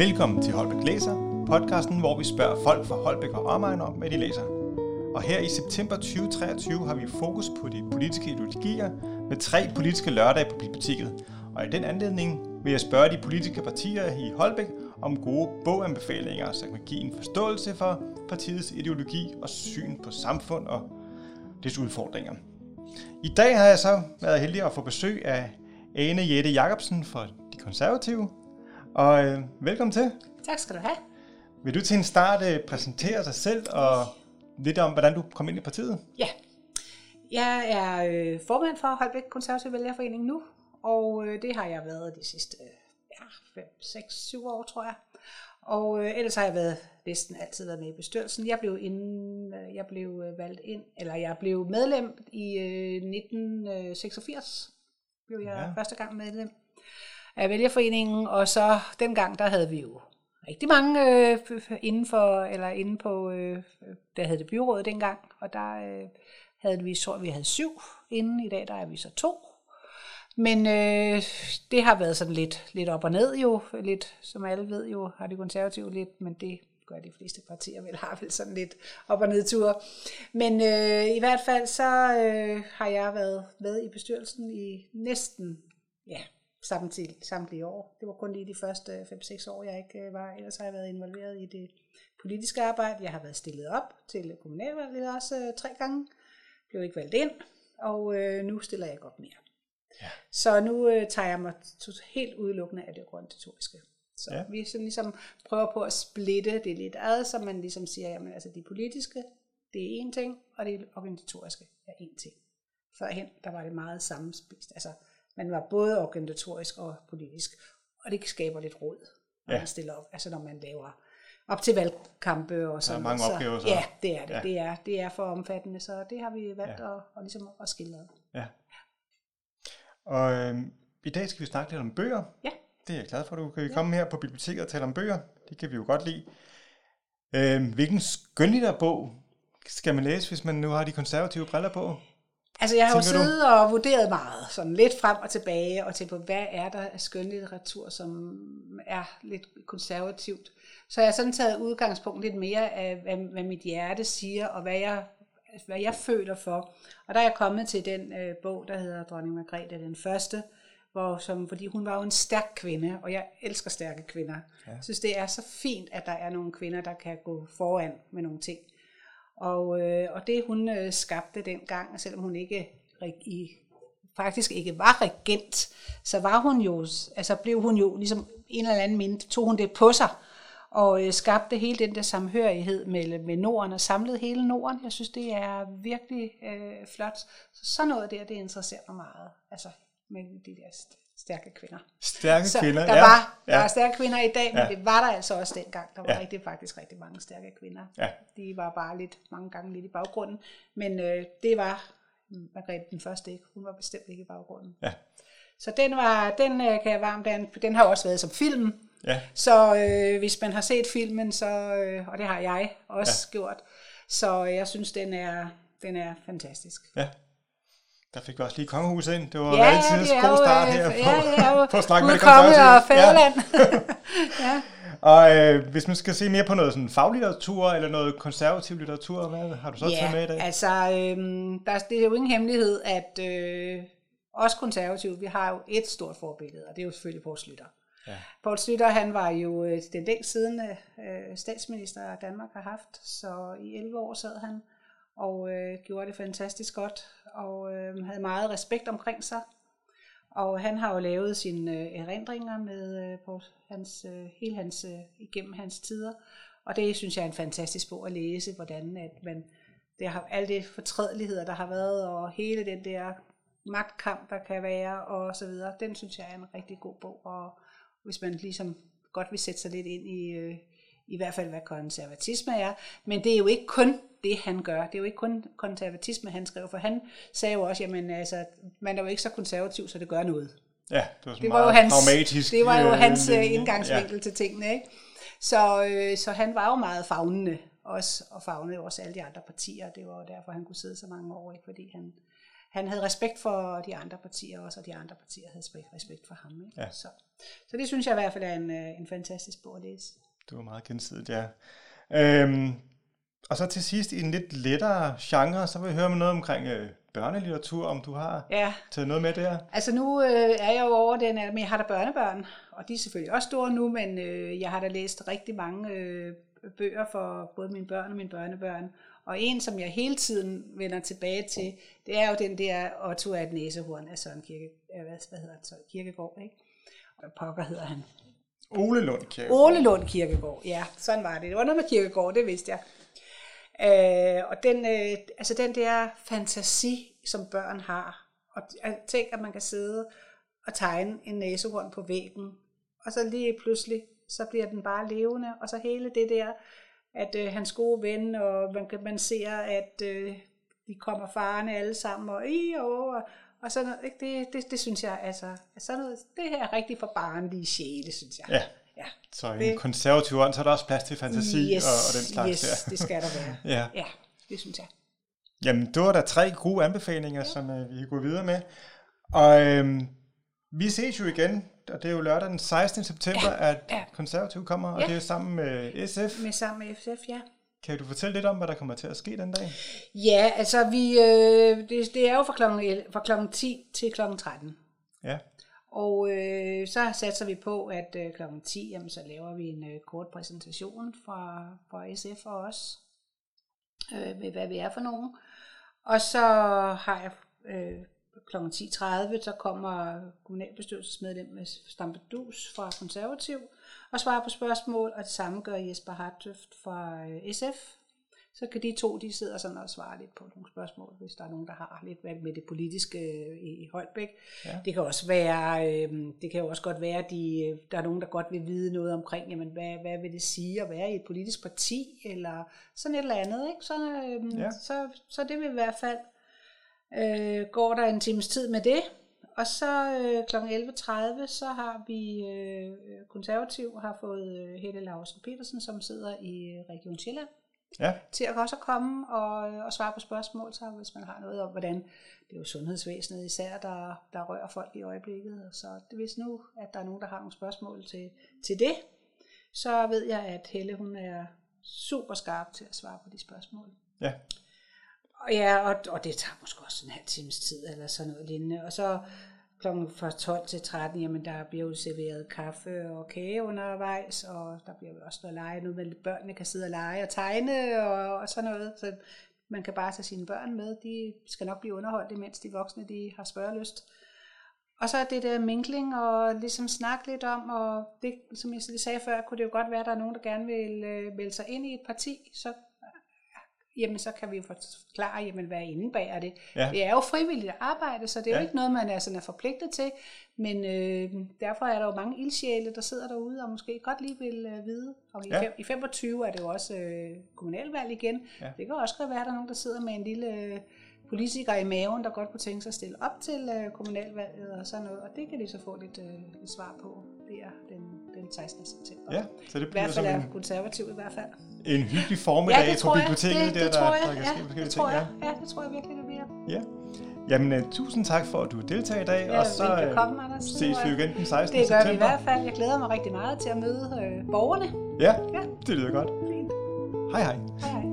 Velkommen til Holbæk Læser, podcasten, hvor vi spørger folk fra Holbæk og omegn om, hvad de læser. Og her i september 2023 har vi fokus på de politiske ideologier med tre politiske lørdage på biblioteket. Og i den anledning vil jeg spørge de politiske partier i Holbæk om gode boganbefalinger, så kan give en forståelse for partiets ideologi og syn på samfund og dets udfordringer. I dag har jeg så været heldig at få besøg af Ane Jette Jacobsen fra De Konservative. Og øh, velkommen til. Tak skal du have. Vil du til en start øh, præsentere dig selv og lidt om, hvordan du kom ind i partiet? Ja. Jeg er øh, formand for Holbæk Konservative Vælgerforening nu, og øh, det har jeg været de sidste ja, 5, 6, 7 år, tror jeg. Og øh, ellers har jeg været næsten altid været med i bestyrelsen. Jeg blev, inden, øh, jeg blev øh, valgt ind, eller jeg blev medlem i øh, 1986. Blev jeg ja. første gang medlem af vælgerforeningen, og så dengang, der havde vi jo rigtig mange øh, inden for, eller inde på, øh, der havde det byrådet dengang, og der øh, havde vi, så vi havde syv inden, i dag der er vi så to. Men øh, det har været sådan lidt, lidt op og ned jo, lidt, som alle ved jo, har de konservative lidt, men det gør de fleste partier vel, har vel sådan lidt op og nedture. Men øh, i hvert fald så øh, har jeg været med i bestyrelsen i næsten, ja, samtidig, samtlige år. Det var kun lige de første 5-6 år, jeg ikke øh, var. Ellers har jeg været involveret i det politiske arbejde. Jeg har været stillet op til kommunalvalget også øh, tre gange. Blev ikke valgt ind, og øh, nu stiller jeg ikke op mere. Ja. Så nu øh, tager jeg mig helt udelukkende af det organisatoriske. Så ja. vi sådan ligesom prøver på at splitte det lidt ad, så man ligesom siger, jamen altså de politiske, det er en ting, og det organisatoriske er en ting. Førhen, der var det meget sammenspist. Altså, man var både organisatorisk og politisk, og det skaber lidt råd, når ja. man stiller op, altså når man laver op til valgkampe og sådan Der er mange så, opgaver, så. Ja, det er det. Ja. Det, er, det er for omfattende, så det har vi valgt ja. at, at, ligesom at skille ad. Ja. Og øh, i dag skal vi snakke lidt om bøger. Ja. Det er jeg glad for, at du kan ja. komme her på biblioteket og tale om bøger. Det kan vi jo godt lide. Øh, hvilken skønlitterær bog skal man læse, hvis man nu har de konservative briller på? Altså jeg har jo siddet du? og vurderet meget, sådan lidt frem og tilbage, og til på, hvad er der af skønlitteratur, som er lidt konservativt. Så jeg har sådan taget udgangspunkt lidt mere af, hvad, hvad mit hjerte siger, og hvad jeg, hvad jeg føler for. Og der er jeg kommet til den øh, bog, der hedder Dronning Margrethe den første, hvor, som, fordi hun var jo en stærk kvinde, og jeg elsker stærke kvinder. Ja. Jeg synes, det er så fint, at der er nogle kvinder, der kan gå foran med nogle ting. Og, øh, og det hun øh, skabte dengang, selvom hun ikke i, faktisk ikke var regent, så var hun jo, altså blev hun jo ligesom en eller anden mind, tog hun det på sig, og øh, skabte hele den der samhørighed med, med Norden, og samlede hele Norden. Jeg synes, det er virkelig øh, flot. Så sådan noget der, det interesserer mig meget, altså med det der stærke kvinder. Stærke så kvinder, der ja. Var, der ja. er stærke kvinder i dag, men ja. det var der altså også dengang. Der var ja. rigtig, faktisk rigtig mange stærke kvinder. Ja. De var bare lidt, mange gange lidt i baggrunden. Men øh, det var Margrethe den første ikke. Hun var bestemt ikke i baggrunden. Ja. Så den, var, den øh, kan jeg varmt den, den har også været som film. Ja. Så øh, hvis man har set filmen, så, øh, og det har jeg også ja. gjort, så jeg synes, den er, den er fantastisk. Ja. Der fik vi også lige kongehuset ind. Det var ja, altid en god start her ja, på, ja, på at snakke med det konge og fædreland. Ja. ja. Og øh, hvis man skal se mere på noget sådan faglitteratur eller noget konservativ litteratur, hvad har du så ja, taget med i dag? altså, øh, der, det er jo ingen hemmelighed, at øh, os konservative, vi har jo et stort forbillede, og det er jo selvfølgelig Poul Slytter. Ja. Poul Slytter, han var jo øh, den længst siden øh, statsminister, Danmark har haft, så i 11 år sad han og øh, gjorde det fantastisk godt, og øh, havde meget respekt omkring sig. Og han har jo lavet sine øh, erindringer med øh, på hans, øh, hele hans, øh, igennem hans tider, og det synes jeg er en fantastisk bog at læse, hvordan at man, det har, alle de fortrædeligheder, der har været, og hele den der magtkamp, der kan være, og så videre, den synes jeg er en rigtig god bog, og hvis man ligesom godt vil sætte sig lidt ind i, øh, i hvert fald hvad konservatisme er, men det er jo ikke kun det, han gør. Det er jo ikke kun konservatisme, han skrev, for han sagde jo også, jamen altså, man er jo ikke så konservativ, så det gør noget. Ja, det var, det var jo hans, pragmatisk. Det var jo hans øh, indgangsvinkel ja. til tingene, ikke? Så, øh, så han var jo meget fagnende også, og fagnede jo også alle de andre partier. Det var jo derfor, han kunne sidde så mange år, ikke? fordi han, han havde respekt for de andre partier også, og de andre partier havde respekt, respekt for ham. Ikke? Ja. Så, så det synes jeg i hvert fald er en, øh, en fantastisk bog at læse. Det var meget gensidigt, ja. Øhm, og så til sidst i en lidt lettere genre, så vil jeg høre med noget omkring øh, børnelitteratur, om du har Ja, taget noget med der. Altså nu øh, er jeg jo over den, men jeg har da børnebørn, og de er selvfølgelig også store nu, men øh, jeg har da læst rigtig mange øh, bøger for både mine børn og mine børnebørn. Og en, som jeg hele tiden vender tilbage til, det er jo den der Otto af et næsehorn af Søren Kirke, øh, hvad, hedder det, så? Kirkegaard, ikke? Pokker hedder han? Ole Lund Kirke. Ole Lund Kirkegaard, ja, sådan var det. Det var noget med Kirkegaard, det vidste jeg. Øh, og den, øh, altså den der fantasi, som børn har, og altså, tænk, at man kan sidde og tegne en næsehorn på væggen, og så lige pludselig, så bliver den bare levende, og så hele det der, at øh, hans gode ven, og man, kan, man ser, at øh, de kommer farne alle sammen, og i og, og, sådan noget, ikke? Det, det, det synes jeg, altså, sådan noget, det her er rigtig for barnlige sjæle, synes jeg. Ja. ja. Så i Det- en konservativ ånd, så er der også plads til fantasi Yes, og, og den slags yes, der. det skal der være. Ja. Ja, det synes jeg. Jamen, det var der tre gode anbefalinger, som øh, vi kan gå videre med. Og øhm, vi ses jo igen, og det er jo lørdag den 16. september, ja. at ja. konservativ kommer, og Ja. det er sammen med SF. Med sammen med FCF, ja. Kan du fortælle lidt om, hvad der kommer til at ske den dag? Ja, altså vi, øh, det, det er jo fra klokken, fra klokken 10 til klokken 13. Ja, Og øh, så satser vi på, at øh, klokken 10, jamen, så laver vi en øh, kort præsentation fra, fra SF og os, øh, med hvad vi er for nogen. Og så har jeg øh, klokken 10.30, så kommer kommunalbestyrelsesmedlem med Stampedus fra Konservativ og svarer på spørgsmål, og det samme gør Jesper Hartøft fra øh, SF. Så kan de to, de sidder sådan og svarer lidt på nogle spørgsmål, hvis der er nogen, der har lidt med med det politiske øh, i Holbæk. Ja. Det kan også være, øh, det kan også godt være, at de, der er nogen, der godt vil vide noget omkring, jamen, hvad, hvad vil det sige at være i et politisk parti, eller sådan et eller andet. Ikke? Så, øh, ja. så, så det vil i hvert fald, øh, går der en times tid med det. Og så øh, kl. 11.30, så har vi øh, konservativ, har fået øh, Helle Lausen Petersen, som sidder i øh, Region Sjælland, ja, til at også komme og, og svare på spørgsmål, så hvis man har noget om, hvordan det er jo sundhedsvæsenet især, der, der rører folk i øjeblikket. Så det, hvis nu, at der er nogen, der har nogle spørgsmål til, til det, så ved jeg, at Helle hun er super skarp til at svare på de spørgsmål. ja. Og ja, og, og det tager måske også en halv times tid, eller sådan noget lignende. Og så klokken fra 12 til 13, jamen der bliver jo serveret kaffe og kage undervejs, og der bliver jo også noget lege, nu, med børnene kan sidde og lege og tegne og, og sådan noget. Så man kan bare tage sine børn med, de skal nok blive underholdt, imens de voksne de har spørgelyst. Og så er det der mingling og ligesom snakke lidt om, og det, som jeg sagde før, kunne det jo godt være, at der er nogen, der gerne vil øh, melde sig ind i et parti, så jamen så kan vi jo forklare, jamen, hvad indebærer det. Ja. Det er jo frivilligt arbejde, så det er jo Ja. ikke noget, man er, sådan er forpligtet til, men øh, derfor er der jo mange ildsjæle, der sidder derude og måske godt lige vil øh, vide. Og i, Ja. ja. fem, i 25 er det jo også øh, kommunalvalg igen. Ja. Det kan også godt være, at der er nogen, der sidder med en lille øh, politiker i maven, der godt kunne tænke sig at stille op til øh, kommunalvalget og sådan noget, og det kan de så få lidt, øh, lidt svar på der den, den 16. september. ja. Så det I bliver hvert som fald er en, konservativ i hvert fald. en hyggelig formiddag Ja, det på tror jeg. biblioteket, det, der, det der, tror jeg. der kan ske ja, forskellige det ting. tror Ja. jeg. Ja, det tror jeg virkelig, det bliver. Ja. Jamen, uh, tusind tak for, at du deltager i dag, Ja, og så øh, Anders. ses vi øh, igen den 16. Det gør september. vi i hvert fald. Jeg glæder mig rigtig meget til at møde øh, borgerne. Ja, Ja, det lyder godt. fint. Hej hej. Hej hej.